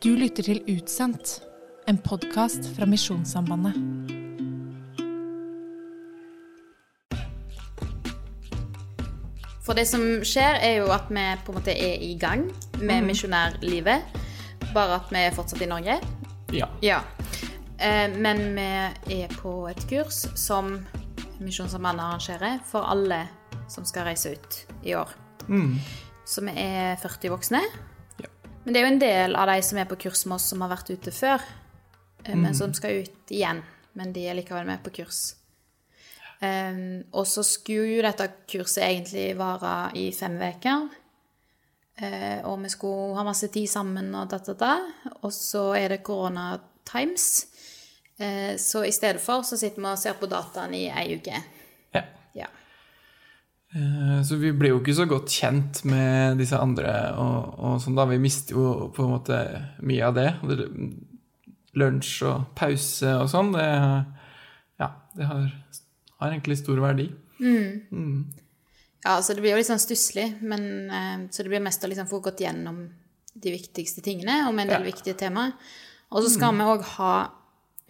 Du lytter til Utsendt, en podkast fra Misjonssambandet. For det som skjer, er jo at vi på en måte er i gang med misjonærlivet. Bare at vi er fortsatt i Norge. Ja. Ja. Eh, Men vi er på et kurs som Misjonssambandet arrangerer for alle som skal reise ut i år. Så vi er 40 voksne. Men det er jo en del av de som er på kurs med oss, som har vært ute før, mm. men som skal ut igjen. Men de er likevel med på kurs. Um, og så skulle jo dette kurset egentlig vare i fem uker. Uh, og vi skulle ha masse tid sammen og da, da, da. Og så er det korona times. Uh, så i stedet for så sitter vi og ser på dataen i ei uke. ja. Ja. Eh, Så vi ble jo ikke så godt kjent med disse andre, og, og sånn da, vi mister jo på en måte mye av det. Lunsj og pause og sånn, det, ja, det har, har egentlig stor verdi. Ja, så det blir jo litt sånn stusslig, men eh, så det blir mest å liksom få gått gjennom de viktigste tingene om en del Ja. viktige temaer. Og så skal vi òg ha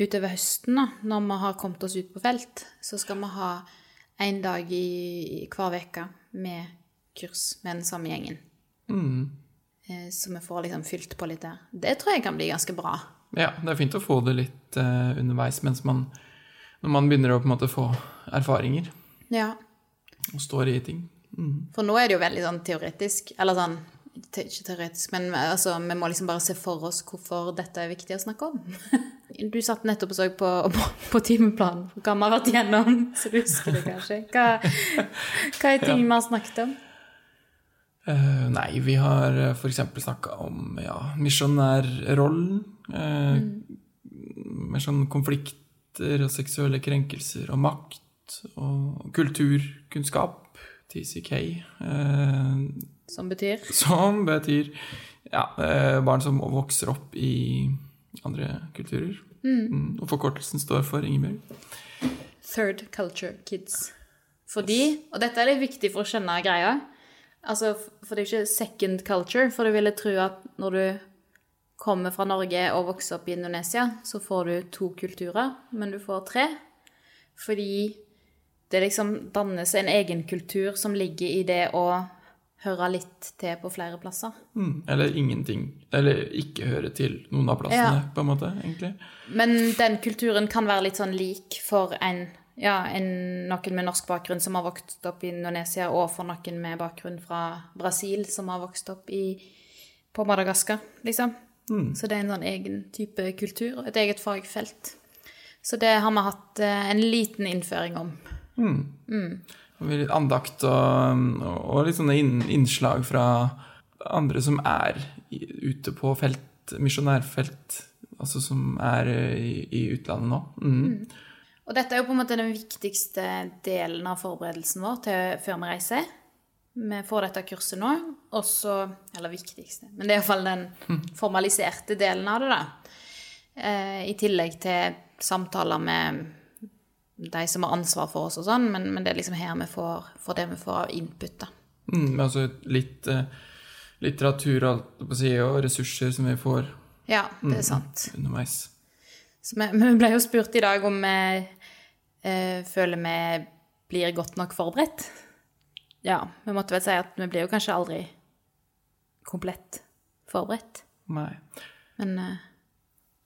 utover høsten, da, når vi har kommet oss ut på felt, så skal vi ha én dag i, i hver uke med kurs med den samme gjengen. Mm. Så vi får liksom fylt på litt der. Det tror jeg kan bli ganske bra. Ja, det er fint å få det litt uh, underveis mens man, når man begynner å på en måte få erfaringer Ja. og står i ting. For nå er det jo veldig sånn teoretisk, eller sånn ikke teoretisk, men altså, vi må liksom bare se for oss hvorfor dette er viktig å snakke om. Du satt nettopp og så på, på, på timeplanen for hva vi har vært gjennom, så du husker det kanskje. Hva, hva er ting vi har snakket om? Uh, nei, vi har uh, f.eks. snakka om ja, misjonærrollen. Uh, mm. Mer sånn konflikter og seksuelle krenkelser og makt og kulturkunnskap, TCK. eh, Som betyr som betyr ja, eh, barn som vokser opp i andre kulturer. Mm, og forkortelsen står for Ingebjørg. third culture kids. Fordi, og dette er litt viktig for å skjønne greia, altså, for det er ikke second culture, for du ville tro at når du kommer fra Norge og vokser opp i Indonesia, så får du to kulturer, men du får tre. Fordi det liksom dannes en egen kultur som ligger i det å høre litt til på flere plasser. Mm, eller ingenting. Eller ikke høre til noen av plassene, Ja. på en måte, egentlig. Men den kulturen kan være litt sånn lik for en, ja, en, noen med norsk bakgrunn som har vokst opp i Indonesia, og for noen med bakgrunn fra Brasil som har vokst opp i, på Madagaskar, liksom. Så det er en sånn egen type kultur, et eget fagfelt. Så det har vi hatt eh, en liten innføring om. Mm. vi- Litt andakt og, og litt sånne innslag fra andre som er ute på felt, misjonærfelt, altså som er i, i utlandet nå. Mm. Og dette er jo på en måte den viktigste delen av forberedelsen vår til før vi reiser. Vi får dette kurset nå, og så Eller viktigste, men det er iallfall den formaliserte delen av det, da. Eh, I tillegg til samtaler med de som har ansvar for oss og sånn, men, men det er liksom her vi får, får det vi får av input, da. Mm, altså litt eh, litteratur alt, på si, og ressurser som vi får Ja, det er sant. underveis. Så vi, vi ble jo spurt i dag om vi eh, føler vi blir godt nok forberedt. Ja, vi måtte vel si at vi blir jo kanskje aldri komplett forberedt. Nei. Men eh,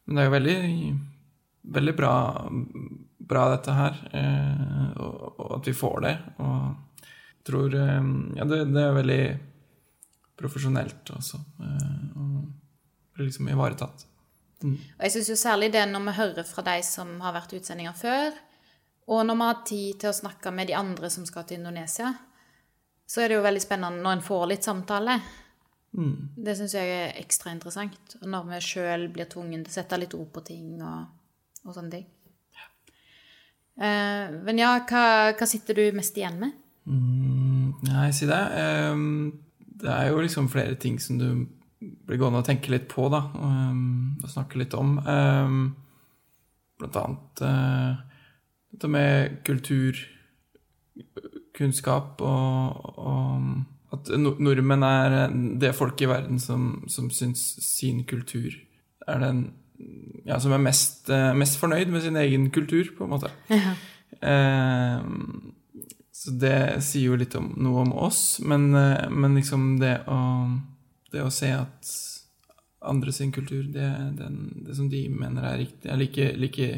Men det er jo veldig, veldig bra, bra dette her, eh, og, og at vi får det. Og jeg tror eh, Ja, det, det er veldig profesjonelt også. Eh, og blir liksom ivaretatt. Og jeg syns jo særlig det når vi hører fra de som har vært utsendinger før, og når vi har tid til å snakke med de andre som skal til Indonesia, så er det jo veldig spennende når en får litt samtale. Det syns jeg er ekstra interessant. Og når vi sjøl blir tvungen til å sette litt ord på ting og, og sånne ting. Eh, men ja, hva, hva sitter du mest igjen med? Mm, nei, si det. Eh, det er jo liksom flere ting som du blir gående og tenke litt på, da, og, og snakke litt om. Eh, blant annet eh, dette med kulturkunnskap og, og at nordmenn er det folket i verden som, som syns sin kultur er den ja, som er mest, eh, mest fornøyd med sin egen kultur, på en måte. Eh, så det sier jo litt om noe om oss, men, eh, men liksom det å, det å se at andre sin kultur, det, den, det som de mener er riktig, er like, like,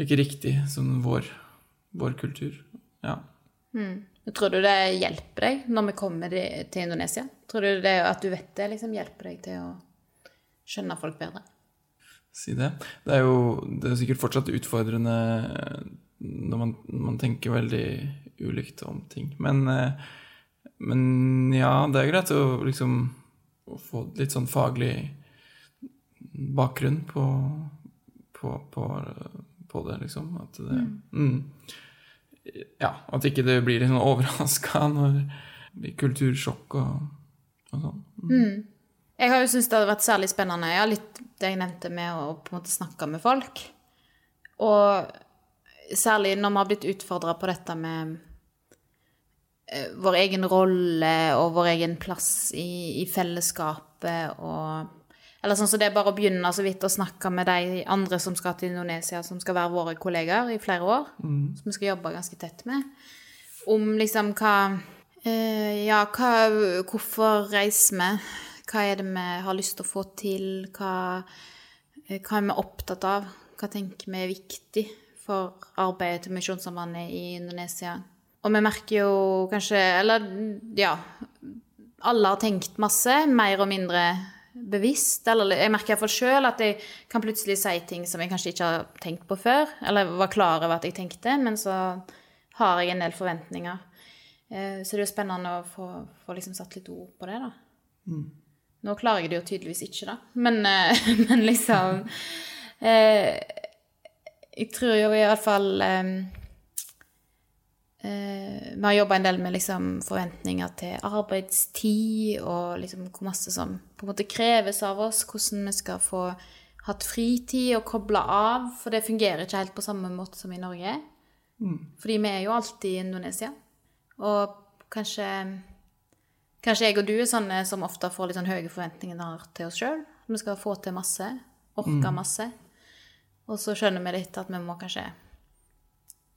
like riktig som vår, vår kultur. Ja. Tror du det hjelper deg når vi kommer til Indonesia? Tror du det at du vet det, liksom hjelper deg til å skjønne folk bedre? Si det. Det er jo det er sikkert fortsatt utfordrende når man, man tenker veldig ulikt om ting. Men, eh, men ja, det er greit å liksom å få litt sånn faglig bakgrunn på, på, på, på det, liksom. At det mm. Ja, at ikke det blir sånn overraska når det blir kultursjokk og, og sånn. Jeg har jo syntes det hadde vært særlig spennende, ja, litt det jeg nevnte med å på en måte snakke med folk. Og særlig når vi har blitt utfordra på dette med eh, vår egen rolle og vår egen plass i, i fellesskapet og Eller sånn som det er bare å begynne så vidt å snakke med de andre som skal til Indonesia, som skal være våre kollegaer i flere år, som vi skal jobbe ganske tett med, om liksom hva eh, Ja, hva, hvorfor reiser vi? Hva er det vi har lyst til å få til? Hva, eh, hva er vi opptatt av? Hva tenker vi er viktig for arbeidet til Misjonssambandet i Indonesia? Og vi merker jo kanskje Eller ja Alle har tenkt masse, mer og mindre bevisst. Eller jeg merker iallfall sjøl at jeg kan plutselig si ting som jeg kanskje ikke har tenkt på før. Eller var klar over at jeg tenkte, men så har jeg en del forventninger. Eh, Så det er jo spennende å få, få liksom satt litt ord på det, da. Nå klarer jeg det jo tydeligvis ikke, da. Men, eh, men liksom eh, Jeg tror jo i hvert fall eh, eh, Vi har jobba en del med liksom forventninger til arbeidstid, og liksom hvor masse som på en måte kreves av oss. Hvordan vi skal få hatt fritid og kobla av. For det fungerer ikke helt på samme måte som i Norge. Fordi vi er jo alltid i Indonesia. Og kanskje Kanskje jeg og du er sånne som ofte får litt sånn høye forventninger til oss sjøl. Vi skal få til masse, orke masse. Og så skjønner vi litt at vi må kanskje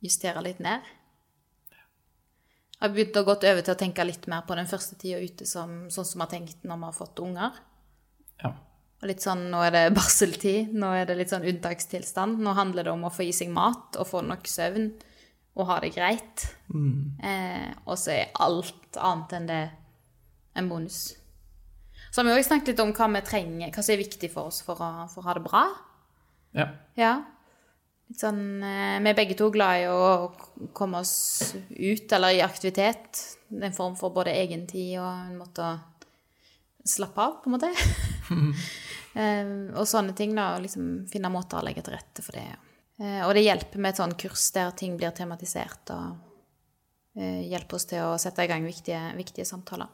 justere litt ned. Jeg har begynt å gå over til å tenke litt mer på den første tida ute som, sånn som vi har tenkt når vi har fått unger. Ja. Og litt sånn, Nå er det barseltid, nå er det litt sånn unntakstilstand. Nå handler det om å få i seg mat og få nok søvn og ha det greit. Eh, og så er alt annet enn det en bonus. Så har vi også snakket litt om hva vi trenger, hva som er viktig for oss for å, for å ha det bra. ja. Ja. Litt sånn, eh, vi er begge to glad i å komme oss ut, eller i aktivitet. En form for både egentid og en måte å slappe av, på en måte. Eh, og sånne ting, da. og Liksom finne måter å legge til rette for det. Eh, Og det hjelper med et sånn kurs der ting blir tematisert, og hjelper oss til å sette i gang viktige, viktige samtaler.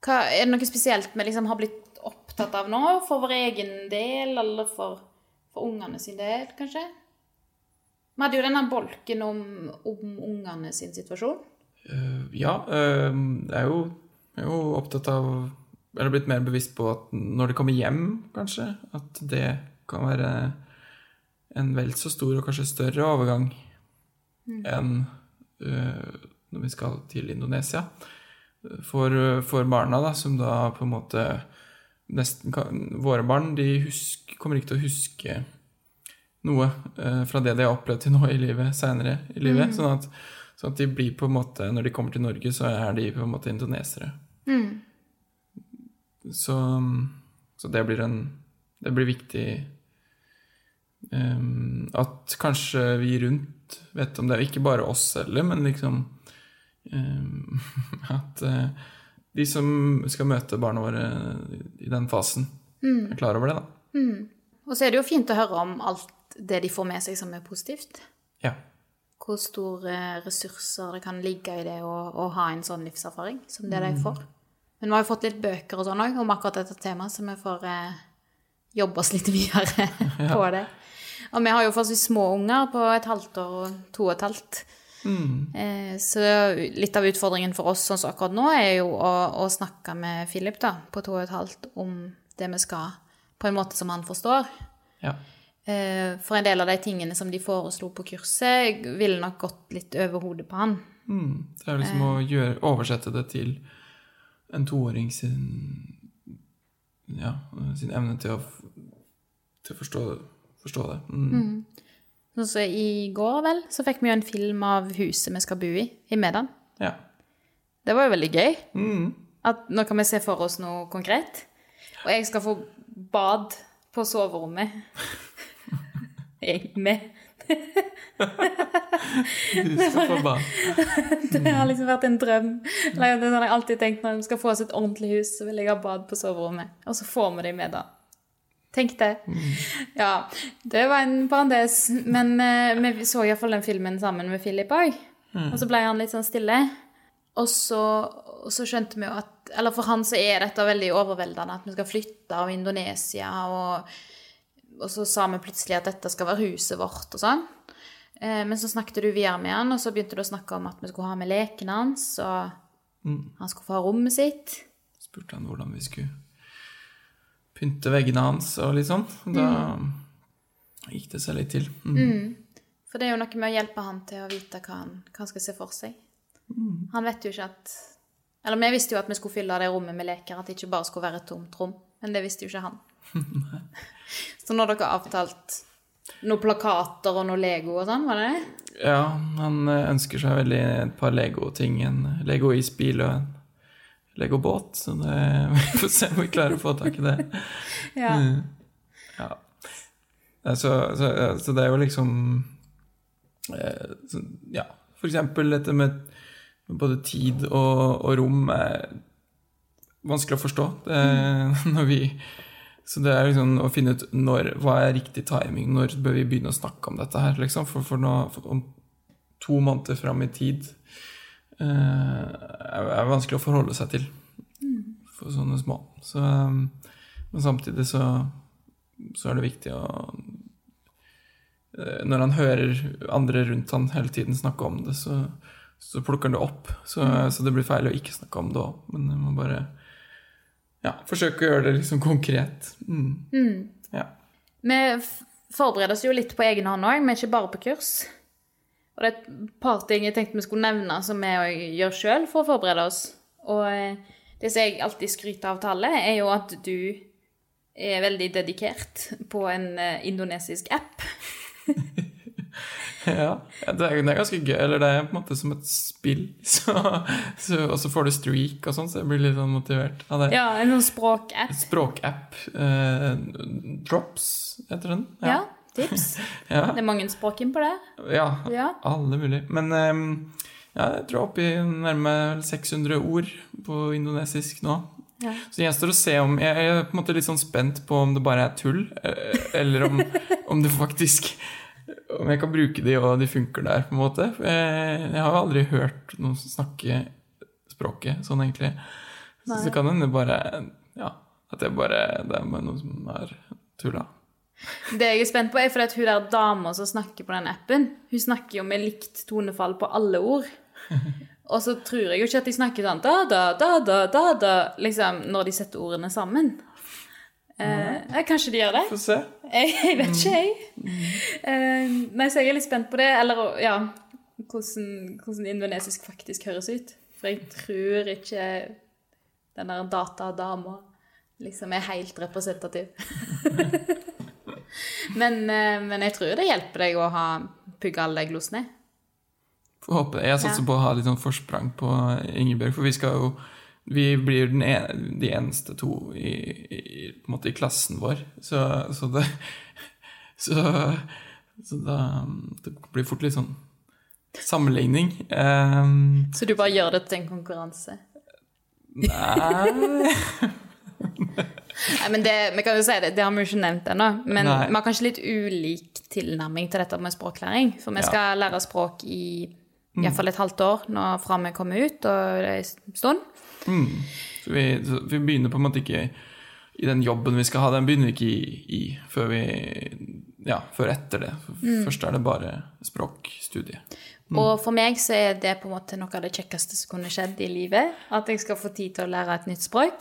Hva, er det noe spesielt vi liksom har blitt opptatt av nå, for vår egen del, eller for, for ungene sin del, kanskje? Vi hadde jo denne bolken om, om ungene sin situasjon. Uh, ja, uh, jeg er jo, jeg er jo opptatt av Eller blitt mer bevisst på at når de kommer hjem, kanskje, at det kan være en vel så stor og kanskje større overgang enn uh, når vi skal til Indonesia. For, for barna, da, som da på en måte nesten kan, Våre barn de husk, kommer ikke til å huske noe eh, fra det de har opplevd til nå i livet, seinere i livet. Sånn, at, sånn at de blir på en måte Når de kommer til Norge, så er de på en måte indonesere. Så, så det blir en Det blir viktig um, at kanskje vi rundt vet om det, ikke bare oss selv, men liksom At eh, de som skal møte barna våre i den fasen, er klar over det, da. Og så er det jo fint å høre om alt det de får med seg som er positivt. Ja. Hvor store ressurser det kan ligge i det å, å ha en sånn livserfaring som det de får. Men vi har jo fått litt bøker og sånn òg om akkurat dette temaet, så vi får eh, jobbe oss litt videre på det. Og vi har jo forholdsvis små unger på et halvt år og to og et halvt. Eh, så litt av utfordringen for oss sånn som akkurat nå, er jo å, å snakke med Philip da, på to og et halvt om det vi skal på en måte som han forstår. Ja. Eh, For en del av de tingene som de foreslo på kurset, ville nok gått litt over hodet på han. Mm. Det er liksom å gjøre, oversette det til en toåring sin Ja, sin evne til å, til å forstå, forstå det. Mm. Sånn som i går, vel, så fikk vi jo en film av huset vi skal bo i, i Medan. Ja. Det var jo veldig gøy. Mm. At nå kan vi se for oss noe konkret. Og jeg skal få bad på soverommet. Jeg med. Du skal få bad. Det har liksom vært en drøm. Det har jeg alltid tenkt når vi skal få oss et ordentlig hus, så vil jeg ha bad på soverommet. Og så får vi det i da. Tenk det. Ja, det var en parentes. Men uh, vi så iallfall den filmen sammen med Philip òg. Og så ble han litt sånn stille. Og så, og så skjønte vi jo at Eller for han så er dette veldig overveldende at vi skal flytte av Indonesia, og, og så sa vi plutselig at dette skal være huset vårt og sånn. Uh, Men så snakket du videre med han, og så begynte du å snakke om at vi skulle ha med lekene hans, og han skulle få ha rommet sitt. Spurte han hvordan vi skulle pynte veggene hans og litt sånn. Da gikk det seg litt til. Mm. For det er jo noe med å hjelpe han til å vite hva han, hva han skal se for seg. Han vet jo ikke at Eller vi visste jo at vi skulle fylle det rommet med leker, at det ikke bare skulle være et tomt rom. Men det visste jo ikke han. Så når dere avtalt noen plakater og noe Lego og sånn, var det det? Ja, han ønsker seg veldig et par Lego-ting. En Lego-isbil og en Lego-båt. Så det, vi får se om vi klarer å få tak i det. Ja. Ja. Så, så, så det er jo liksom eh, så, Ja, for eksempel dette med både tid og, og rom er vanskelig å forstå. Det, når vi, så det er liksom å finne ut når, hva er riktig timing, når bør vi begynne å snakke om dette her, liksom. For, for, nå, for om to måneder fram i tid er, er vanskelig å forholde seg til for sånne små. Så, um, men samtidig så, så er det viktig å eh, Når han hører andre rundt han hele tiden snakke om det, så, så plukker han det opp. Så, så det blir feil å ikke snakke om det òg. Men jeg må bare ja, forsøke å gjøre det liksom konkret. Mm. Ja. Vi forbereder oss jo litt på egen hånd òg, men ikke bare på kurs. Og det er et par ting jeg tenkte vi skulle nevne som vi òg gjør sjøl for å forberede oss. Og eh, det som jeg alltid skryter av tallet, er jo at du er veldig dedikert på en eh, indonesisk app. Ja, ja, det, er, det er ganske gøy. Eller det er på en måte som et spill. Så, så, og så får du streak og sånn, så jeg blir litt sånn motivert av det. Ja, en sånn språkapp. Språkapp. Eh, Drops heter den. Ja, tips. Ja. Det er mange språk inn på det. ja. Ja. Alle mulig. Men um, ja, jeg tror jeg er oppe i nærmere 600 ord på indonesisk nå. Ja. Så det gjenstår å se om Jeg er på en måte litt sånn spent på om det bare er tull, eh, eller om, om det faktisk Om jeg kan bruke de, og de funker der, på en måte. Jeg, har jo aldri hørt noen snakke språket sånn, egentlig. Så kan det kan hende bare Ja, at jeg bare Det er bare noe som er tulla. Det jeg er spent på, er fordi at hun der dama som snakker på den appen, hun snakker jo med likt tonefall på alle ord. Og så tror jeg jo ikke at de snakker sånn da, da, da, da, da, da, liksom, når de setter ordene sammen. Eh, kanskje de gjør det? Få se. Jeg, jeg vet ikke, jeg. Eh, nei, så jeg er litt spent på det. Eller ja, hvordan, hvordan indonesisk faktisk høres ut. For jeg tror ikke den der datadama liksom er helt representativ. men, eh, men jeg tror det hjelper deg å ha pugga alle glosene. Får håpe det. Jeg satser Ja. på å ha litt sånn forsprang på Ingebjørg, for vi skal jo Vi blir den en, de eneste to i, i, på en måte i klassen vår, så, så det Så, så da Det blir fort litt sånn sammenligning. Um, Så du bare gjør det til en konkurranse. nei Nei, men det, vi kan jo si det, det har vi jo ikke nevnt ennå. Men Nei. vi har kanskje litt ulik tilnærming til dette med språklæring. For vi Ja. skal lære språk i iallfall et halvt år nå fra vi kommer ut, og det er en stund. mm. så, vi, så vi begynner på en måte ikke i den jobben vi skal ha, den begynner vi ikke i, i før vi Ja, før etter det. Først er det bare språkstudie. Og for meg så er det på en måte noe av det kjekkeste som kunne skjedd i livet. At jeg skal få tid til å lære et nytt språk.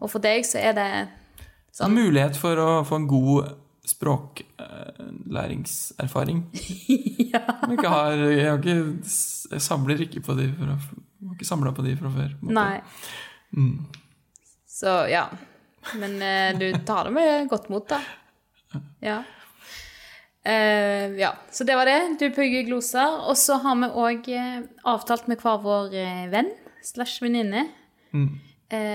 Og for deg så er det En mulighet for å få en god språklæringserfaring. ja. Jeg, har, jeg, har ikke, jeg samler ikke på de fra, jeg har ikke samla på de fra før. Nei. Mm. Så ja. Men eh, du tar det med godt mot, da. Ja. Eh, ja, så det var det. Du pugger gloser. Og så har vi òg eh, avtalt med hver vår eh, venn slash venninne Mm.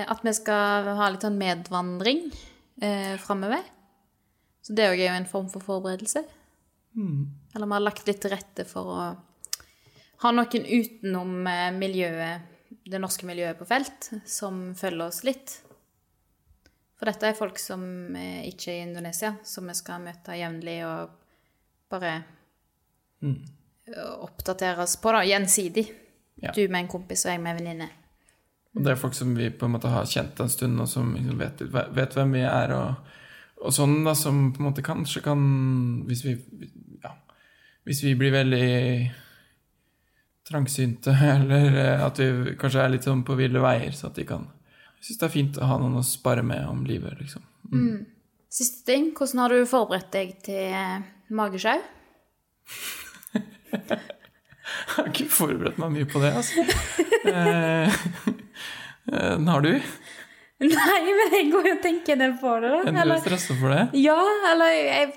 at vi skal ha litt sånn medvandring uh, framover. Så det òg er jo en form for forberedelse. Mm. Eller vi har lagt litt til rette for å ha noen utenom miljøet, det norske miljøet på felt, som følger oss litt. For dette er folk som ikke er i Indonesia, som vi skal møte jevnlig og bare Mm. oppdateres på, da, gjensidig. Ja. Du med en kompis og jeg med en venninne. Og det er folk som vi på en måte har kjent en stund, og som liksom vet, vet hvem vi er, og, og sånn, da, som på en måte kanskje kan Hvis vi, ja, hvis vi blir veldig trangsynte, eller eh, at vi kanskje er litt sånn på ville veier, så at de kan Jeg syns det er fint å ha noen å spare med om livet, liksom. Siste ting, hvordan har du forberedt deg til eh, magesjau? Jeg har ikke forberedt meg mye på det, altså. Eh, eh, har du? Nei, men jeg går jo og tenker det på det, da. Er du stressa for det? ja, eller jeg,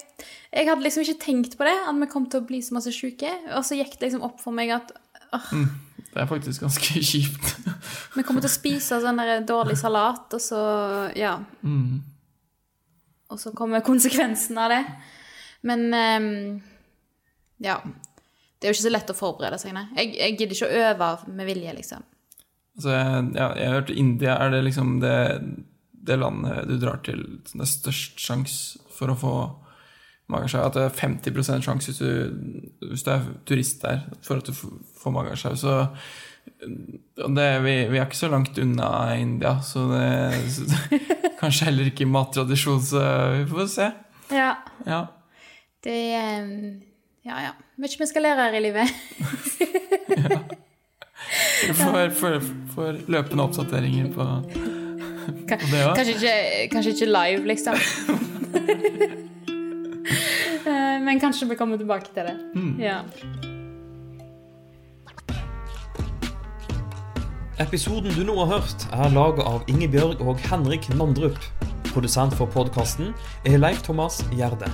jeg hadde liksom ikke tenkt på det, at vi kom til å bli så masse syke. Og så gikk det liksom opp for meg at Det er faktisk ganske kjipt. vi kommer til å spise sånn der dårlig salat, og så Ja. Mm. Og så kommer konsekvensen av det. Men ehm, ja. Det er jo ikke så lett å forberede seg, nei. Jeg, jeg gidder ikke å øve med vilje, liksom. Altså, jeg, ja, jeg har hørt India er det liksom det, det landet du drar til som det er størst sjanse for å få magesjau. At det er 50 sjanse hvis du, hvis du er turist der for at du får magesjau. Så det, vi, vi er ikke så langt unna India, så det, så Kanskje heller ikke mattradisjon, så vi får se. Ja. Ja. Det ehm, Ja, ja. Om jeg skal lære her i livet. ja. får, får løpende oppdateringer på, på det òg. Kanskje ikke, kanskje ikke live, liksom. Eh, Men kanskje vi kommer tilbake til det. Ja. Episoden du nå har hørt, er laget av Ingebjørg og Henrik Nandrup. Produsent for podkasten er Leif Thomas Gjerde.